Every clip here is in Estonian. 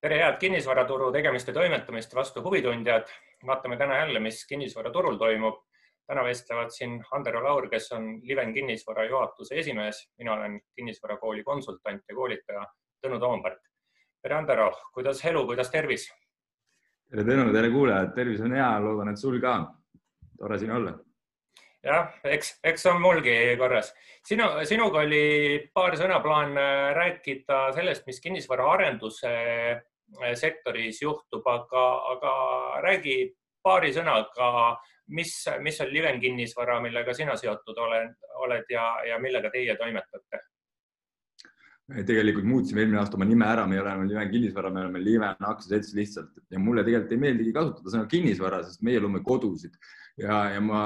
tere, head kinnisvaraturu tegemiste toimetamist vastu huvitundjad. vaatame täna jälle, mis kinnisvaraturul toimub. täna vestlevad siin Andero Laur, kes on Liven kinnisvara juhatuse esimees. mina olen kinnisvarakooli konsultant ja koolitaja Tõnu Toompark. tere, Andero, kuidas elu, kuidas tervis? tere, Tõnu, tere kuulajad, tervis on hea, loodan, et sul ka. tore siin olla jah, eks, eks on mulgi korras. sinu, sinuga oli paar sõna plaan äh, rääkida sellest, mis kinnisvaraarenduse äh, sektoris juhtub, aga, aga räägi paari sõnaga, mis, mis on Liven kinnisvara, millega sina seotud oled, oled ja, ja millega teie toimetate? Tegelikult muutsime eelmine aasta oma nime ära, me ei ole enam Liven kinnisvara, me oleme Liven aktsiaselts lihtsalt ja mulle tegelikult ei meeldigi kasutada sõna kinnisvara, sest meie loome kodusid ja, ja ma,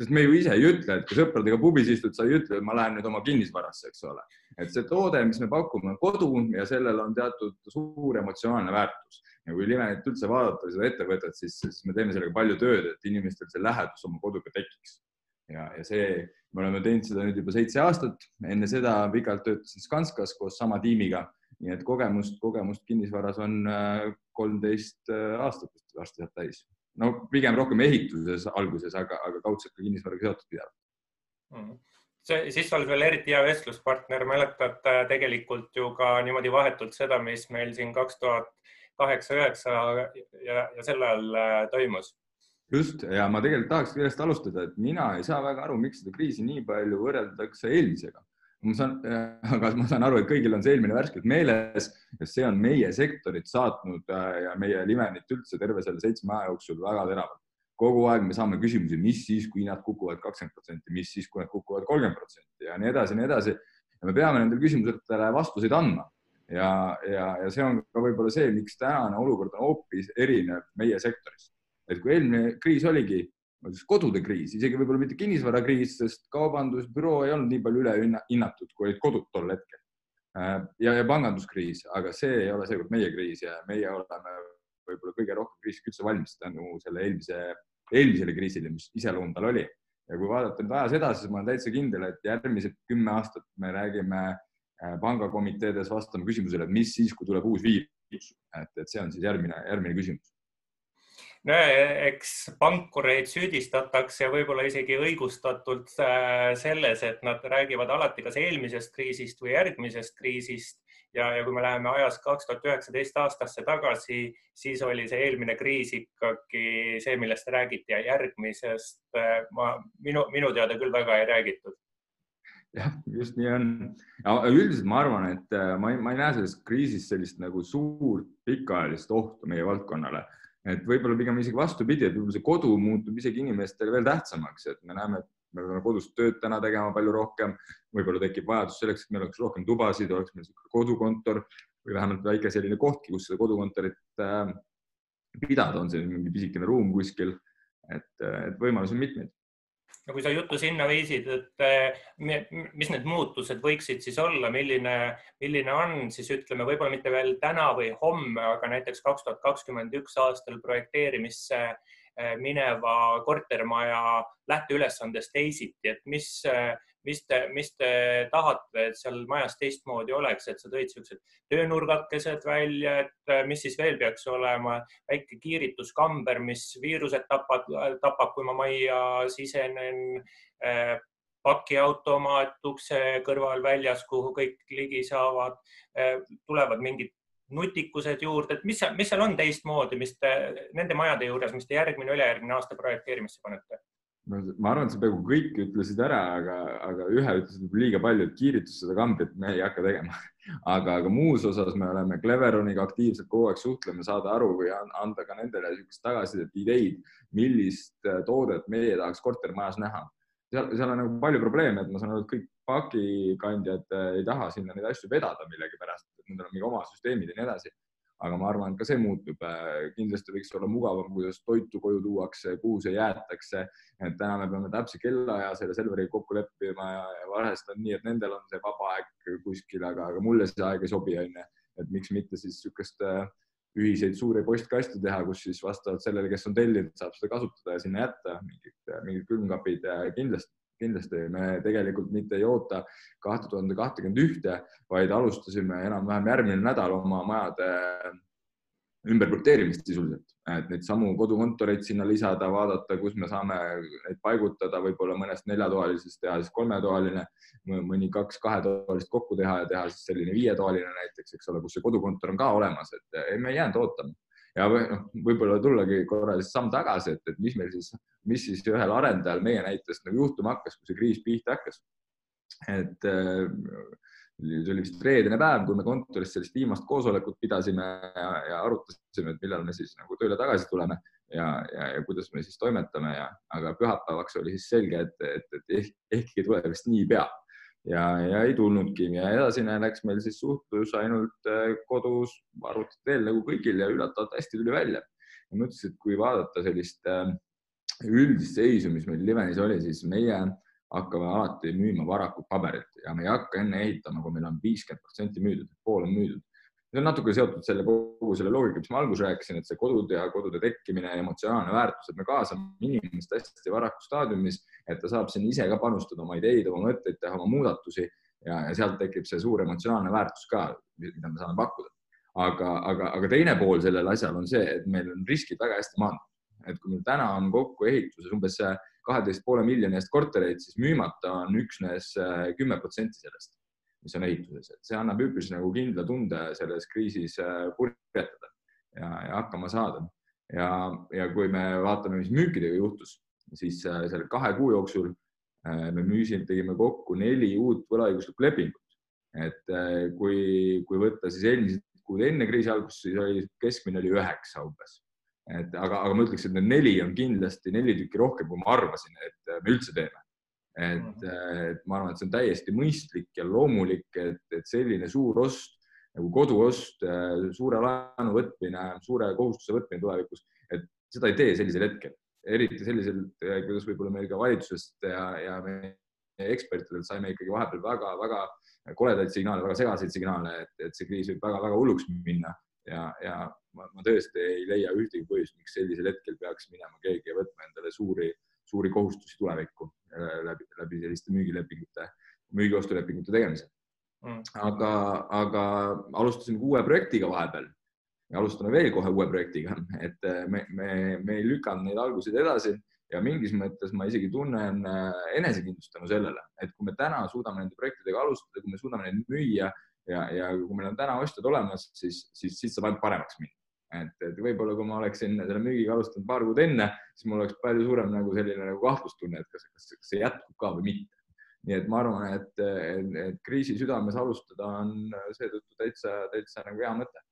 sest me ju ise ei ütle, et kui sõpradega pubis istud, sa ei ütle, et ma lähen nüüd oma kinnisvarasse, eks ole. et see toode, mis me pakume, on kodu ja sellel on teatud suur emotsionaalne väärtus. ja kui Livenit üldse vaadata seda ettevõtet, siis, siis me teeme sellega palju tööd, et inimestel see lähedus oma koduga tekiks. Ja, ja see, me oleme teinud seda nüüd juba seitse aastat, enne seda pikalt töötasin Skanskas koos sama tiimiga, nii et kogemust, kogemust kinnisvaras on äh, kolmteist äh, aastat varsti saab täis. No pigem rohkem ehituses alguses, aga, aga kaudselt ka kinnisvaraga seotud pidevalt. Mm. siis sa oled veel eriti hea vestluspartner, mäletad äh, tegelikult ju ka niimoodi vahetult seda, mis meil siin kaks tuhat kaheksa, üheksa ja, ja sel ajal toimus. Just ja ma tegelikult tahaks sellest alustada, et mina ei saa väga aru, miks seda kriisi nii palju võrreldakse eelmisega ma saan, aga ma saan aru, et kõigil on see eelmine värskelt meeles ja see on meie sektorit saatnud äh, ja meie Livenit üldse terve selle seitsme aja jooksul väga teravalt. kogu aeg me saame küsimusi, mis siis, kui hinnad kukuvad kakskümmend protsenti, mis siis, kui nad kukuvad kolmkümmend protsenti ja nii edasi ja nii edasi. ja me peame nendele küsimustele vastuseid andma ja, ja, ja see on ka võib-olla see, miks tänane olukord on hoopis erinev meie sektoris. Et kui eelmine kriis oligi kodude kriis, isegi võib-olla mitte kinnisvarakriis, sest kaubandusbüroo ei olnud nii palju ülehinnatud, kui olid kodud tol hetkel. Äh, ja, ja panganduskriis, aga see ei ole seekord meie kriis ja meie oleme võib-olla kõige rohkem kriisiks üldse valmis tänu selle eelmise, eelmisele kriisile, mis iseloom tal oli. ja kui vaadata nüüd ajas edasi, siis ma olen täitsa kindel, et järgmised kümme aastat me räägime äh, pangakomiteedes vastame küsimusele, et mis siis, kui tuleb uus viirus, et, et see on siis järgmine, järgmine küsimus no eks pankureid süüdistatakse võib-olla isegi õigustatult äh, selles, et nad räägivad alati kas eelmisest kriisist või järgmisest kriisist. Ja, ja kui me läheme ajas kaks tuhat üheksateist aastasse tagasi, siis oli see eelmine kriis ikkagi see, millest räägiti ja järgmisest äh, ma, minu, minu teada küll väga ei räägitud. Jah, just nii on. üldiselt ma arvan, et äh, ma ei, ma ei näe selles kriisis sellist nagu suurt pikaajalist ohtu meie valdkonnale et võib-olla pigem isegi vastupidi, et võib-olla see kodu muutub isegi inimestele veel tähtsamaks, et me näeme, et me peame kodus tööd täna tegema palju rohkem, võib-olla tekib vajadus selleks, et meil oleks rohkem tubasid, oleks meil kodukontor või vähemalt väike selline kohtki, kus seda kodukontorit äh, pidada, on see mingi pisikene ruum kuskil. et, et võimalusi on mitmeid no kui sa juttu sinna viisid, et eh, mis need muutused võiksid siis olla, milline, milline on siis ütleme, võib-olla mitte veel täna või homme, aga näiteks kaks tuhat kakskümmend üks aastal projekteerimisse eh, mineva kortermaja lähteülesandest teisiti, et mis mis te, mis te tahate, et seal majas teistmoodi oleks, et sa tõid niisugused töönurgakesed välja, et äh, mis siis veel peaks olema, väike kiirituskamber, mis viirused tapab, tapab, kui ma majja sisenen äh, pakiautomaat ukse kõrval väljas, kuhu kõik ligi saavad, äh, tulevad mingid nutikused juurde, et mis, mis seal on teistmoodi, mis te nende majade juures, mis te järgmine, ülejärgmine aasta projekteerimisse panete? Ma arvan, et sa peaaegu kõik ütlesid ära, aga, aga ühe ütlesid liiga palju, et kiiritus seda kambrit me ei hakka tegema aga, aga muus osas me oleme Cleveroniga aktiivselt kogu aeg suhtleme, saada aru või anda ka nendele niisugust tagasisidet, ideid, millist äh, toodet meie tahaks kortermajas näha. seal, seal on nagu palju probleeme, et ma saan aru, et kõik pakikandjad äh, ei taha sinna neid asju vedada millegipärast, et nendel on mingi oma süsteemid ja nii edasi aga ma arvan, et ka see muutub. Äh, kindlasti võiks olla mugavam, kuidas toitu koju tuuakse, kuhu see jäetakse. et täna me peame täpse kellaaja selle Selveriga kokku leppima ja, ja vahest on nii, et nendel on see vaba aeg kuskil, aga, aga mulle see aeg ei sobi, onju. et miks mitte siis niisugust äh, ühiseid suuri postkaste teha, kus siis vastavalt sellele, kes on tellinud, saab seda kasutada ja sinna jätta mingid, mingid külmkapid kindlasti kindlasti me tegelikult mitte ei oota kahte tuhande kahtekümmend ühte, vaid alustasime enam-vähem järgmine nädal oma majade ümberkrüpteerimist sisuliselt, et neid samu kodukontoreid sinna lisada, vaadata, kus me saame neid paigutada, võib-olla mõnest neljatoalisest teha siis kolmetoaline, mõni kaks kahetoalist kokku teha ja teha siis selline viietoaline näiteks, eks ole, kus see kodukontor on ka olemas, et ei, me ei jäänud ootama ja noh, võib-olla tullagi korra siis samm tagasi, et, et mis meil siis, mis siis ühel arendajal meie näitest nagu juhtuma hakkas, kui see kriis pihta hakkas. et äh, see oli vist reedene päev, kui me kontoris sellist viimast koosolekut pidasime ja, ja arutasime, et millal me siis nagu tööle tagasi tuleme ja, ja, ja kuidas me siis toimetame ja, aga pühapäevaks oli siis selge, et, et, et ehk, ehk ei tule vist niipea ja, ja ei tulnudki ja edasine läks meil siis suhtlus ainult äh, kodus arvuti teel nagu kõigil ja üllatavalt hästi tuli välja. ma mõtlesin, et kui vaadata sellist äh, üldist seisu, mis meil Livenis oli, siis meie hakkame alati müüma varakult paberit ja me ei hakka enne ehitama, kui meil on viiskümmend protsenti müüdud, pool on müüdud. See on natuke seotud selle kogu selle loogikaga, mis ma alguses rääkisin, et see kodude ja kodude tekkimine emotsionaalne väärtus, et me kaasame inimest hästi varakus staadiumis, et ta saab sinna ise ka panustada oma ideid, oma mõtteid, teha oma muudatusi ja, ja sealt tekib see suur emotsionaalne väärtus ka, mida me saame pakkuda. aga, aga, aga teine pool sellel asjal on see, et meil on riskid väga hästi maandatud. et kui meil täna on kokku ehituses umbes kaheteist poole miljoni eest kortereid, siis müümata on üksnes äh, kümme protsenti sellest, mis on ehituses, et see annab üpris nagu kindla tunde selles kriisis äh, purjetada ja, ja hakkama saada. ja, ja kui me vaatame, mis müükidega juhtus, siis äh, selle kahe kuu jooksul me müüsime, tegime kokku neli uut võlaõiguslikku lepingut. et kui, kui võtta siis eelmised kuud enne kriisi algust, siis oli keskmine oli üheksa umbes et aga, aga ma ütleks, et need neli on kindlasti neli tükki rohkem, kui ma arvasin, et me üldse teeme. Et, mhm. et ma arvan, et see on täiesti mõistlik ja loomulik, et, et selline suur ost nagu koduost, suure laenu võtmine, suure kohustuse võtmine tulevikus, et seda ei tee sellisel hetkel, eriti sellisel, kuidas võib-olla meil ka valitsusest ja, ja meie ekspertidelt saime ikkagi vahepeal väga-väga koledaid signaale, väga segaseid signaale, et, et see kriis võib väga-väga hulluks minna ja, ja ma, ma tõesti ei leia ühtegi põhjust, miks sellisel hetkel peaks minema keegi ja võtma endale suuri, suuri kohustusi tulevikku äh, läbi, läbi selliste müügilepingute, müügiostulepingute tegemise. Mm.. aga, aga alustasime uue projektiga vahepeal. Ja alustame veel kohe uue projektiga, et äh, me, me, me ei lükanud neid alguseid edasi ja mingis mõttes ma isegi tunnen äh, enesekindlust tänu sellele, et kui me täna suudame nende projektidega alustada, kui me suudame neid müüa ja, ja kui meil on täna ostjad olemas, siis, siis, siis saab ainult paremaks minna. Et, et võib-olla kui ma oleksin selle müügiga alustanud paar kuud enne, siis mul oleks palju suurem nagu selline nagu kahtlustunne, et kas, kas, kas see jätkub ka või mitte. nii et ma arvan, et, et, et kriisi südames alustada on seetõttu täitsa, täitsa nagu hea mõte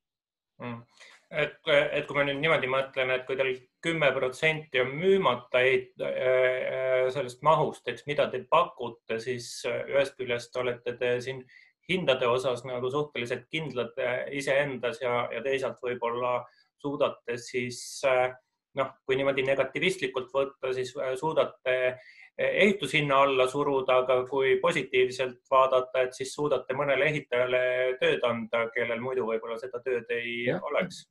mm et, et kui ma nüüd niimoodi mõtlen, et kui teil kümme protsenti on müümata äh, sellest mahust, eks mida te pakute, siis ühest küljest olete te siin hindade osas nagu suhteliselt kindlad eh, iseendas ja, ja teisalt võib-olla suudate siis eh, noh, kui niimoodi negatiivistlikult võtta, siis eh, suudate ehitushinna alla suruda, aga kui positiivselt vaadata, et siis suudate mõnele ehitajale tööd anda, kellel muidu võib-olla seda tööd ei ja. oleks.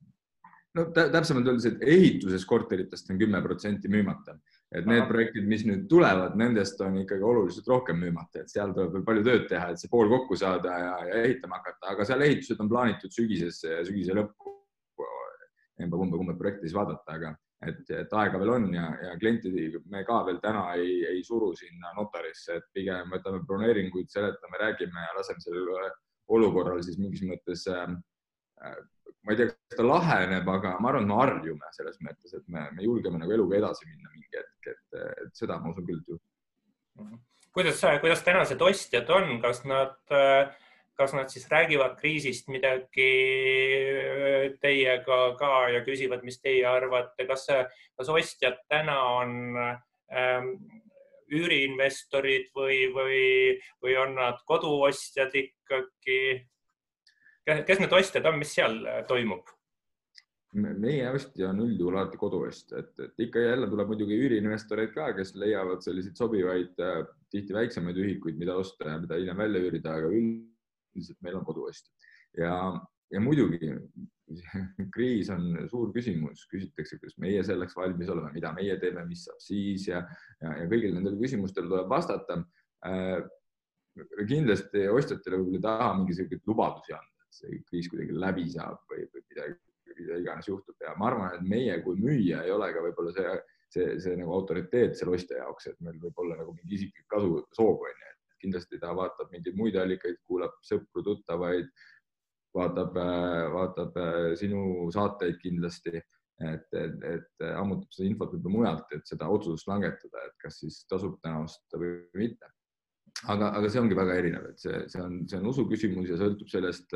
No täpsemalt öeldes, et ehituses korteritest on kümme protsenti müümata et need Aha. projektid, mis nüüd tulevad, nendest on ikkagi oluliselt rohkem müümata, et seal tuleb veel palju tööd teha, et see pool kokku saada ja, ja ehitama hakata, aga seal ehitused on plaanitud sügisesse ja sügise lõppu. emba-kumba, kumba projekti siis vaadata, aga et, et aega veel on ja, ja klientid, me ka veel täna ei, ei suru sinna notarisse, et pigem võtame broneeringuid, seletame, räägime ja laseme sellel olukorral siis mingis mõttes äh, ma ei tea, kas ta laheneb, aga ma arvan, et me harjume selles mõttes, et me, me julgeme nagu eluga edasi minna mingi hetk, et, et seda ma usun küll, et juhtub. kuidas, kuidas tänased ostjad on, kas nad, kas nad siis räägivad kriisist midagi teiega ka ja küsivad, mis teie arvate, kas, kas ostjad täna on ähm, üüriinvestorid või, või, või on nad koduostjad ikkagi? Kes need ostjad on, mis seal äh, toimub? meie ostja on üldjuhul alati koduostja, et, et ikka jälle tuleb muidugi üüriinvestoreid ka, kes leiavad selliseid sobivaid, äh, tihti väiksemaid ühikuid, mida osta ja mida hiljem välja üürida, aga üldiselt meil on koduostja ja, ja muidugi kriis on suur küsimus, küsitakse, kas meie selleks valmis oleme, mida meie teeme, mis saab siis ja, ja, ja kõigile nendele küsimustele tuleb vastata. Äh, kindlasti ostjatele võib-olla ei taha mingisuguseid lubadusi anda, see kriis kuidagi läbi saab või, või midagi, mida iganes juhtub. Ja ma arvan, et meie kui müüja ei ole ka võib-olla see, see, see nagu autoriteet selle ostja jaoks, et meil võib olla nagu mingi isiklik kasu soov on ju, et kindlasti ta vaatab mingeid muid allikaid, kuulab sõpru-tuttavaid, vaatab, vaatab sinu saateid kindlasti. Et, et, et ammutab seda infot võib-olla mujalt, et seda otsust langetada, et kas siis tasub täna osta või mitte. Aga, aga see ongi väga erinev, et see, see on, see on usu küsimus ja sõltub sellest,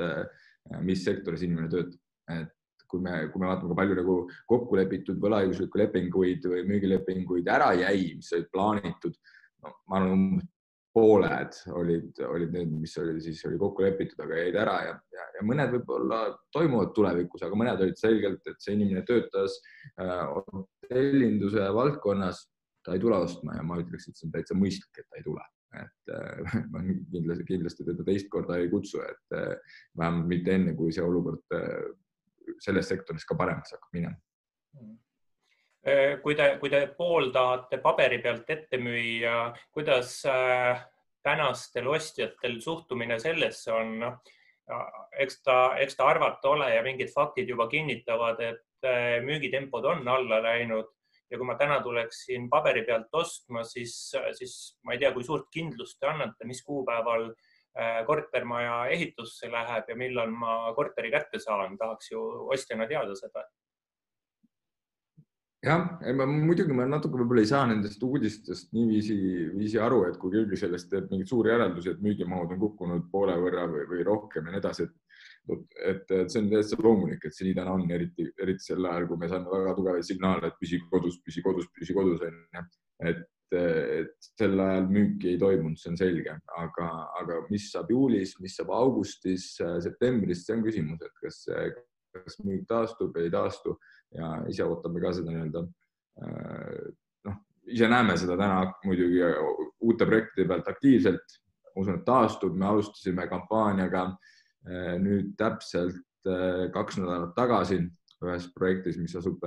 mis sektoris inimene töötab, et kui me, kui me vaatame, kui palju nagu kokku lepitud võlaõiguslikke lepinguid või müügilepinguid ära jäi, mis olid plaanitud, no ma arvan, umbes pooled olid, olid need, mis oli siis oli kokku lepitud, aga jäid ära ja, ja, ja mõned võib-olla toimuvad tulevikus, aga mõned olid selgelt, et see inimene töötas hotellinduse äh, valdkonnas, ta ei tule ostma ja ma ütleks, et see on täitsa mõistlik, et ta ei tule, et äh, ma kindlasti, kindlasti teda teist korda ei kutsu, et äh, vähemalt mitte enne, kui see olukord äh, selles sektoris ka paremaks hakkab minema. Kui te, kui te pooldate paberi pealt ette müüa, kuidas tänastel ostjatel suhtumine sellesse on, noh, eks ta, eks ta arvata ole ja mingid faktid juba kinnitavad, et müügitempod on alla läinud ja kui ma täna tuleksin paberi pealt ostma, siis, siis ma ei tea, kui suurt kindlust te annate, mis kuupäeval kortermaja ehitusse läheb ja millal ma korteri kätte saan, tahaks ju ostjana teada seda. Jah, ma muidugi ma natuke võib-olla ei saa nendest uudistest niiviisi, viisi aru, et kui keegi sellest teeb mingeid suuri järeldusi, et müügimahud on kukkunud poole võrra või, või rohkem ja nii edasi, et et, et see on täitsa loomulik, et see nii täna on, eriti, eriti sel ajal, kui me saame väga tugevaid signaale, et püsi kodus, püsi kodus, püsi kodus onju. et, et sel ajal müüki ei toimunud, see on selge, aga, aga mis saab juulis, mis saab augustis, septembris, see on küsimus, et kas, kas müük taastub, ei taastu ja ise ootame ka seda nii-öelda äh, noh, ise näeme seda täna muidugi uute projektide pealt aktiivselt. usun, et taastub, me alustasime kampaaniaga äh, nüüd täpselt äh, kaks nädalat tagasi ühes projektis, mis asub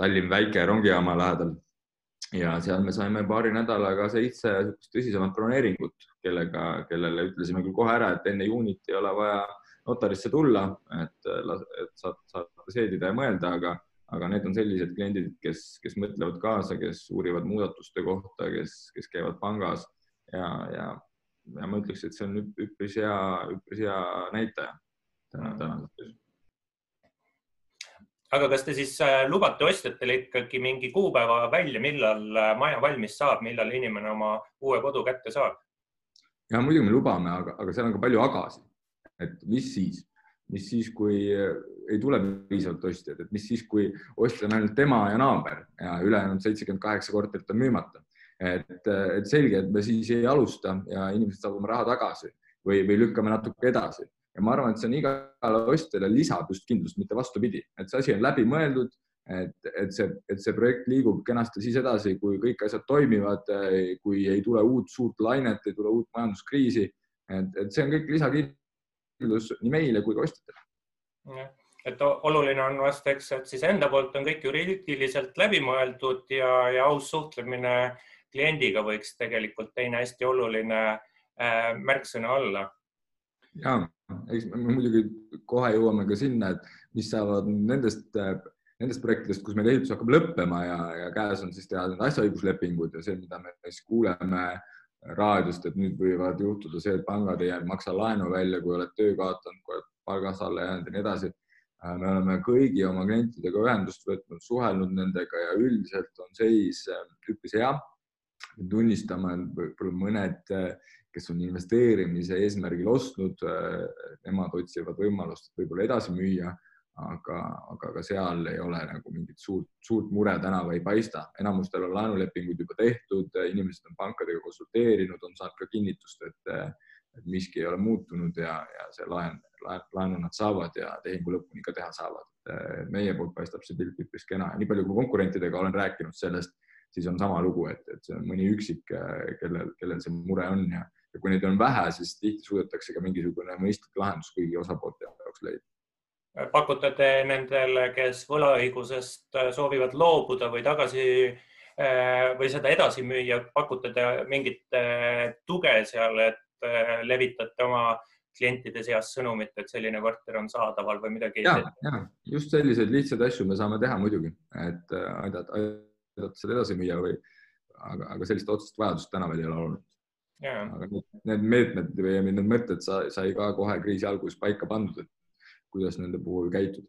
Tallinn väike rongijaama lähedal. Ja seal me saime paari nädalaga seitse tõsisemat broneeringut, kellega, kellele ütlesime küll kohe ära, et enne juunit ei ole vaja notarisse tulla, et, et saad, saate seedida ja mõelda, aga, aga need on sellised kliendid, kes, kes mõtlevad kaasa, kes uurivad muudatuste kohta, kes, kes käivad pangas ja, ja, ja ma ütleks, et see on üpris hea, üpris hea näitaja täna, tänases aga kas te siis äh, lubate ostjatele ikkagi mingi kuupäeva välja, millal äh, maja valmis saab, millal inimene oma uue kodu kätte saab? ja muidugi me lubame, aga, aga seal on ka palju agasid et mis siis, mis siis, kui ei tule piisavalt ostjaid, et mis siis, kui ostja on ainult tema ja naaber ja ülejäänud seitsekümmend kaheksa korterit on müümata. Et, et selge, et me siis ei alusta ja inimesed saavad oma raha tagasi või, või lükkame natuke edasi ja ma arvan, et see on igale ostjale lisab just kindlust, mitte vastupidi, et see asi on läbimõeldud, et, et see, et see projekt liigub kenasti siis edasi, kui kõik asjad toimivad, kui ei tule uut suurt lainet, ei tule uut majanduskriisi. et, et see on kõik lisakindlus kindlus nii meile kui ka ostjatele. et oluline on vast, eks, et siis enda poolt on kõik juriidiliselt läbimõeldud ja, ja aus suhtlemine kliendiga võiks tegelikult teine hästi oluline äh, märksõna olla. ja, eks me muidugi kohe jõuame ka sinna, et mis saavad nendest nendest projektidest, kus meil ehitus hakkab lõppema ja, ja käes on siis teha need asjaõiguslepingud ja see, mida me siis kuuleme äh, raadiost, et nüüd võivad juhtuda see, et pangad ei maksa laenu välja, kui oled töö kaotanud, kui oled palgas alla jäänud ja nii edasi. Äh, me oleme kõigi oma klientidega ühendust võtnud, suhelnud nendega ja üldiselt on seis äh, üpris hea. Tunnistame, võib-olla mõned, äh, kes on investeerimise eesmärgil ostnud, nemad otsivad võimalust võib-olla edasi müüa aga, aga ka seal ei ole nagu mingit suurt, suurt mure tänavu ei paista. enamustel on laenulepingud juba tehtud, inimesed on pankadega konsulteerinud, on saanud ka kinnitust, et, et miski ei ole muutunud ja, ja see laen, laen, laenu nad saavad ja tehingu lõpuni ka teha saavad. meie poolt paistab see pilt üpris kena ja nii palju, kui konkurentidega olen rääkinud sellest, siis on sama lugu, et, et see on mõni üksik, kellel, kellel see mure on ja, ja kui neid on vähe, siis tihti suudetakse ka mingisugune mõistlik lahendus kõigi osapoolte jaoks leida pakute te nendele, kes võlaõigusest äh, soovivad loobuda või tagasi äh, või seda edasi müüa, pakute te mingit äh, tuge seal, et levitate oma klientide seas sõnumit, et selline korter on saadaval või midagi? ja, ja just selliseid lihtsaid asju me saame teha muidugi, et aidata, aidata seda edasi müüa või, aga, aga sellist otsest vajadust täna veel ei ole olnud. aga need meetmed või need mõtted sai ka kohe kriisi alguses paika pandud, et kuidas nende puhul käituda.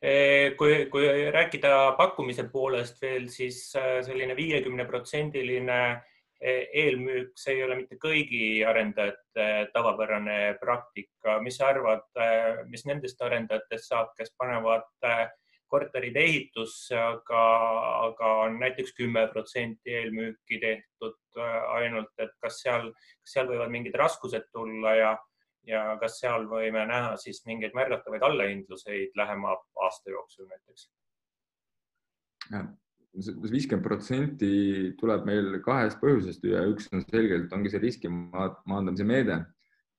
Eh, kui, kui rääkida pakkumise poolest veel, siis äh, selline viiekümne protsendiline eh, eelmüük, see ei ole mitte kõigi arendajate tavapärane praktika. mis sa arvad, äh, mis nendest arendajatest saab, kes panevad äh, korterid ehitusse, aga, aga on näiteks kümme protsenti eelmüüki tehtud ainult, et kas seal, kas seal võivad mingid raskused tulla ja ja kas seal võime näha siis mingeid märgatavaid allahindluseid lähema aasta jooksul näiteks? viiskümmend protsenti tuleb meil kahest põhjusest ja üks on selgelt, ongi see riski maandamise meede.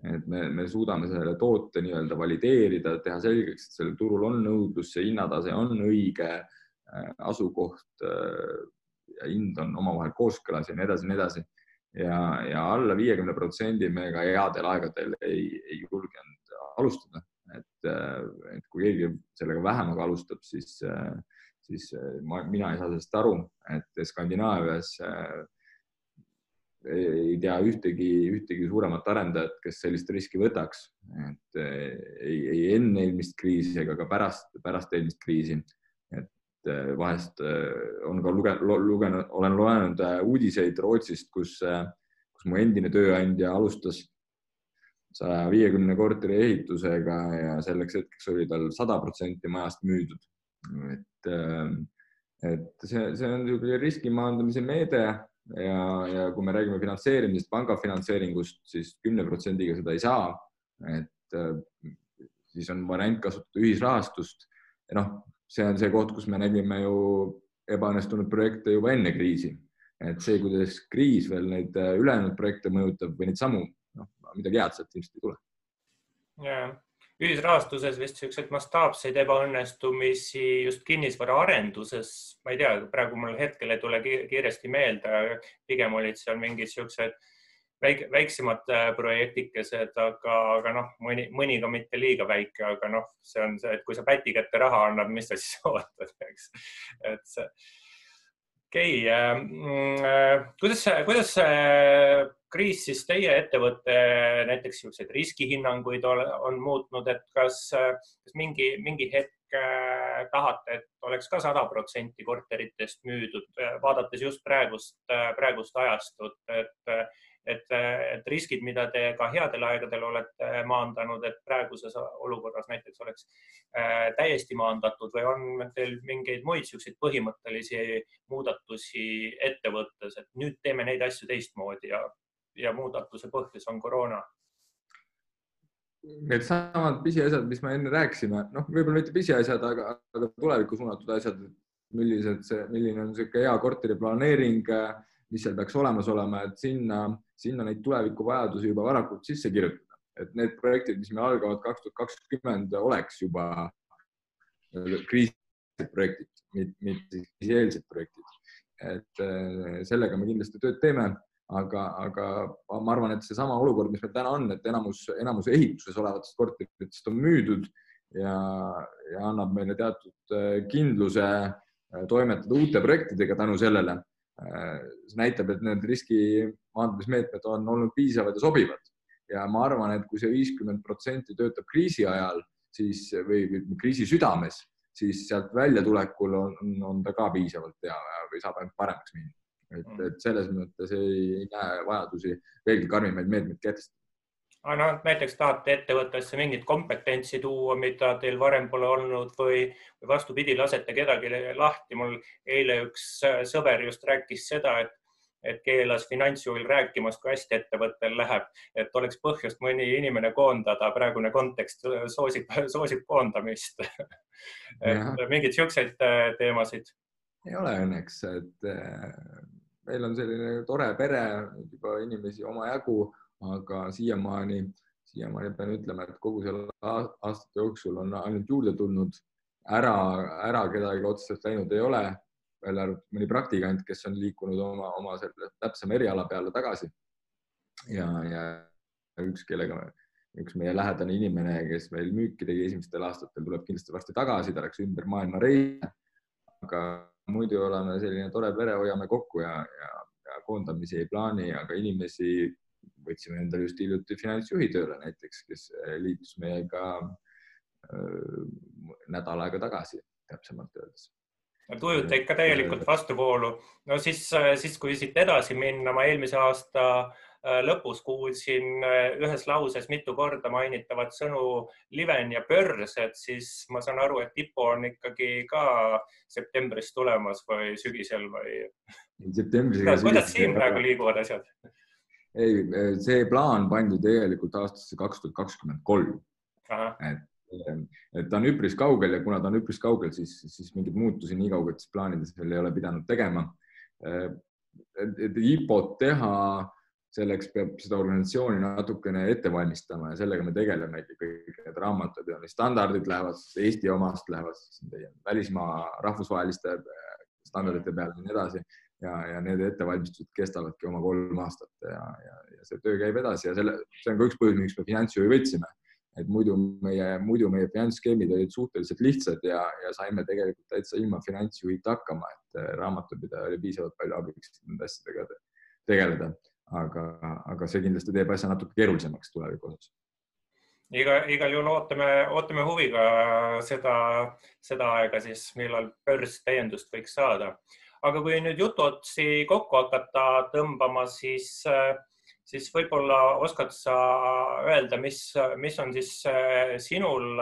Et me, me suudame selle toote nii-öelda valideerida, teha selgeks, et sellel turul on nõudlus, see hinnatase on õige, äh, asukoht äh, ja hind on omavahel kooskõlas ja nii edasi nii edasi. Ja, ja alla viiekümne protsendi me ka headel aegadel ei, ei julgenud alustada, et, et kui keegi sellega vähemaga alustab, siis, siis ma, mina ei saa sellest aru, et Skandinaavias ei tea ühtegi, ühtegi suuremat arendajat, kes sellist riski võtaks, et ei, ei enne eelmist kriisi ega ka pärast, pärast eelmist kriisi. et vahest on ka lugenud, lugenud, olen lugenud uudiseid Rootsist, kus, kus mu endine tööandja alustas saja viiekümne korteri ehitusega ja selleks hetkeks oli tal sada protsenti majast müüdud. et, et see, see on niisugune riski maandamise meede ja, ja kui me räägime finantseerimisest, panga finantseeringust, siis kümne protsendiga seda ei saa. et siis on variant kasutada ühisrahastust ja noh, see on see koht, kus me nägime ju ebaõnnestunud projekte juba enne kriisi. et see, kuidas kriis veel neid äh, ülejäänud projekte mõjutab või neid samu, noh, midagi head sealt ilmselt ei tule. ja ühisrahastuses vist niisuguseid mastaapseid ebaõnnestumisi just kinnisvaraarenduses, ma ei tea, praegu mul hetkel ei tule kiiresti meelde, pigem olid seal mingid niisugused väike, väiksemad äh, projektikesed, aga, aga noh, mõni, mõni ka mitte liiga väike, aga noh, see on see, et kui sa päti kätte raha annad, mis sa siis ootad, eks. et see, okei okay,, äh, äh, kuidas, kuidas kriis siis teie ettevõtte näiteks niisuguseid riskihinnanguid on muutnud, et kas, kas mingi, mingi hetk tahate, et oleks ka sada protsenti korteritest müüdud, vaadates just praegust, praegust ajastut, et et, et riskid, mida te ka headel aegadel olete maandanud, et praeguses olukorras näiteks oleks äh, täiesti maandatud või on teil mingeid muid niisuguseid põhimõttelisi muudatusi ettevõttes, et nüüd teeme neid asju teistmoodi ja, ja muudatuse põhjus on koroona? Needsamad pisiasjad, mis me enne rääkisime, noh, võib-olla mitte pisiasjad, aga, aga tulevikku suunatud asjad, millised see, milline on niisugune hea korteri planeering, mis seal peaks olemas olema, et sinna sinna neid tulevikuvajadusi juba varakult sisse kirjutada, et need projektid, mis meil algavad kaks tuhat kakskümmend, oleks juba äh, kriisilised projektid, mitte kriisieelsed projektid. et äh, sellega me kindlasti tööd teeme, aga, aga ma arvan, et seesama olukord, mis meil täna on, et enamus, enamus ehituses olevatest korteritest on müüdud ja, ja annab meile teatud äh, kindluse toimetada uute projektidega tänu sellele see näitab, et need riski maandamismeetmed on olnud piisavad ja sobivad ja ma arvan, et kui see viiskümmend protsenti töötab kriisi ajal, siis või, või kriisi südames, siis sealt väljatulekul on, on ta ka piisavalt hea või saab ainult paremaks minna. et, et selles mõttes ei näe vajadusi veelgi karmimaid meetmeid kehtestada noh, näiteks tahate ettevõttesse mingit kompetentsi tuua, mida teil varem pole olnud või, või vastupidi, lasete kedagi lahti. mul eile üks sõber just rääkis seda, et, et keelas finantsjuhil rääkimast, kui hästi ettevõttel läheb, et oleks põhjust mõni inimene koondada. praegune kontekst soosib, soosib koondamist et mingeid siukseid äh, teemasid? ei ole õnneks, et äh, meil on selline tore pere, juba inimesi omajagu aga siiamaani, siiamaani pean ütlema, et kogu selle aastate jooksul on ainult juurde tulnud, ära, ära kedagi otseselt läinud ei ole, välja arvatud mõni praktikant, kes on liikunud oma, oma selle täpsema eriala peale tagasi. ja, ja üks, kellega, üks meie lähedane inimene, kes meil müüki tegi esimestel aastatel, tuleb kindlasti varsti tagasi, ta läks ümber maailma reisile. aga muidu oleme selline tore pere, hoiame kokku ja, ja, ja koondamisi ei plaani, aga inimesi võtsime endale just hiljuti finantsjuhi tööle näiteks, kes liitus meiega äh, nädal aega tagasi, täpsemalt öeldes tujute ikka täielikult vastuvoolu. no siis, siis kui siit edasi minna, ma eelmise aasta äh, lõpus kuulsin äh, ühes lauses mitu korda mainitavat sõnu Liven ja börs, et siis ma saan aru, et IPO on ikkagi ka septembris tulemas või sügisel või? kuidas siin praegu liiguvad asjad? Ei, see plaan pandi tegelikult aastasse kaks tuhat kakskümmend kolm. et et ta on üpris kaugel ja kuna ta on üpris kaugel, siis, siis mingeid muutusi nii kaugetes plaanides veel ei ole pidanud tegema. et IPO-t teha, selleks peab seda organisatsiooni natukene ette valmistama ja sellega me tegelemegi, kõik need raamatupidamise standardid lähevad Eesti omast, lähevad välismaa rahvusvaheliste standardite peale ja nii edasi ja, ja need ettevalmistused kestavadki oma kolm aastat ja, ja, ja see töö käib edasi ja selle, see on ka üks põhjus, miks me finantsjuhi võtsime et muidu meie, muidu meie finantsskeemid olid suhteliselt lihtsad ja, ja saime tegelikult täitsa ilma finantsjuhita hakkama, et äh, raamatupidaja oli piisavalt palju abiks nende asjadega tegeleda. aga, aga see kindlasti teeb asja natuke keerulisemaks tuleviku osas iga, igal juhul ootame, ootame huviga seda, seda aega siis, millal börs täiendust võiks saada. Aga kui nüüd jutuotsi kokku hakata tõmbama, siis äh, siis võib-olla oskad sa öelda, mis, mis on siis äh, sinul,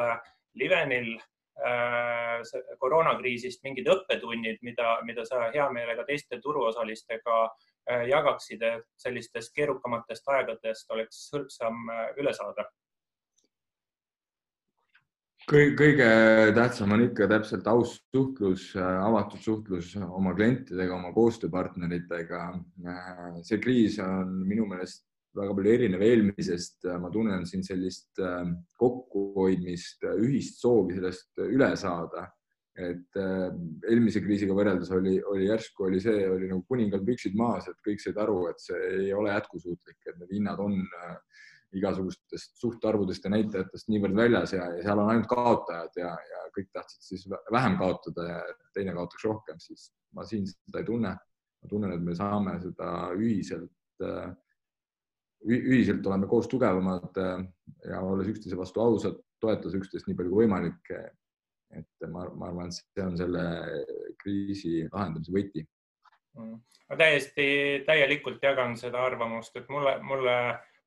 Livenil äh, koroonakriisist mingid õppetunnid, mida, mida sa hea meelega teiste turuosalistega jagaksid, et sellistest keerukamatest aegadest oleks hõlpsam üle saada kõige tähtsam on ikka täpselt aus suhtlus, avatud suhtlus oma klientidega, oma koostööpartneritega. see kriis on minu meelest väga palju erinev eelmisest, ma tunnen siin sellist kokkuhoidmist, ühist soovi sellest üle saada. et eelmise kriisiga võrreldes oli, oli järsku oli see, oli nagu kuningal püksid maas, et kõik said aru, et see ei ole jätkusuutlik, et need hinnad on äh, igasugustest suhtarvudest ja näitajatest niivõrd väljas ja, ja seal on ainult kaotajad ja, ja kõik tahtsid siis vähem kaotada ja teine kaotaks rohkem, siis ma siin seda ei tunne. ma tunnen, et me saame seda ühiselt, äh, ühiselt oleme koos tugevamad äh, ja olles üksteise vastu ausad, toetas üksteist nii palju kui võimalik. et ma, ma arvan, et see on selle kriisi lahendamise võti mm. ma täiesti täielikult jagan seda arvamust, et mulle, mulle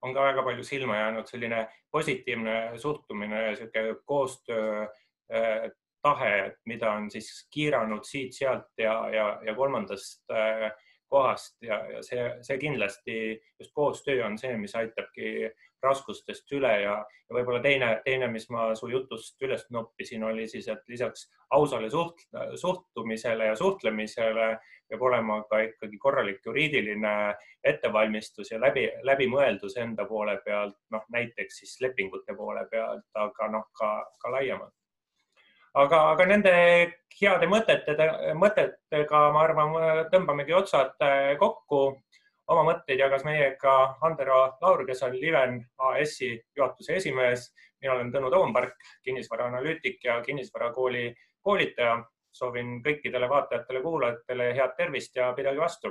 on ka väga palju silma jäänud selline positiivne suhtumine niisugune koostöö äh, tahe, mida on siis kiiranud siit-sealt ja, ja, ja kolmandast äh, kohast ja, ja see, see kindlasti just koostöö on see, mis aitabki raskustest üle ja, ja võib-olla teine, teine, mis ma su jutust üles noppisin, oli siis, et lisaks ausale suht, suhtumisele ja suhtlemisele peab olema ka ikkagi korralik juriidiline ettevalmistus ja läbi, läbimõeldus enda poole pealt, noh näiteks siis lepingute poole pealt, aga noh, ka, ka laiemalt aga, aga nende heade mõtete, mõtetega, ma arvan, tõmbamegi otsad äh, kokku. Oma mõtteid jagas meiega Andero Laur, kes on Liven AS-i juhatuse esimees. mina olen Tõnu Toompark, kinnisvaraanalüütik ja kinnisvarakooli koolitaja. soovin kõikidele vaatajatele-kuulajatele head tervist ja pidage vastu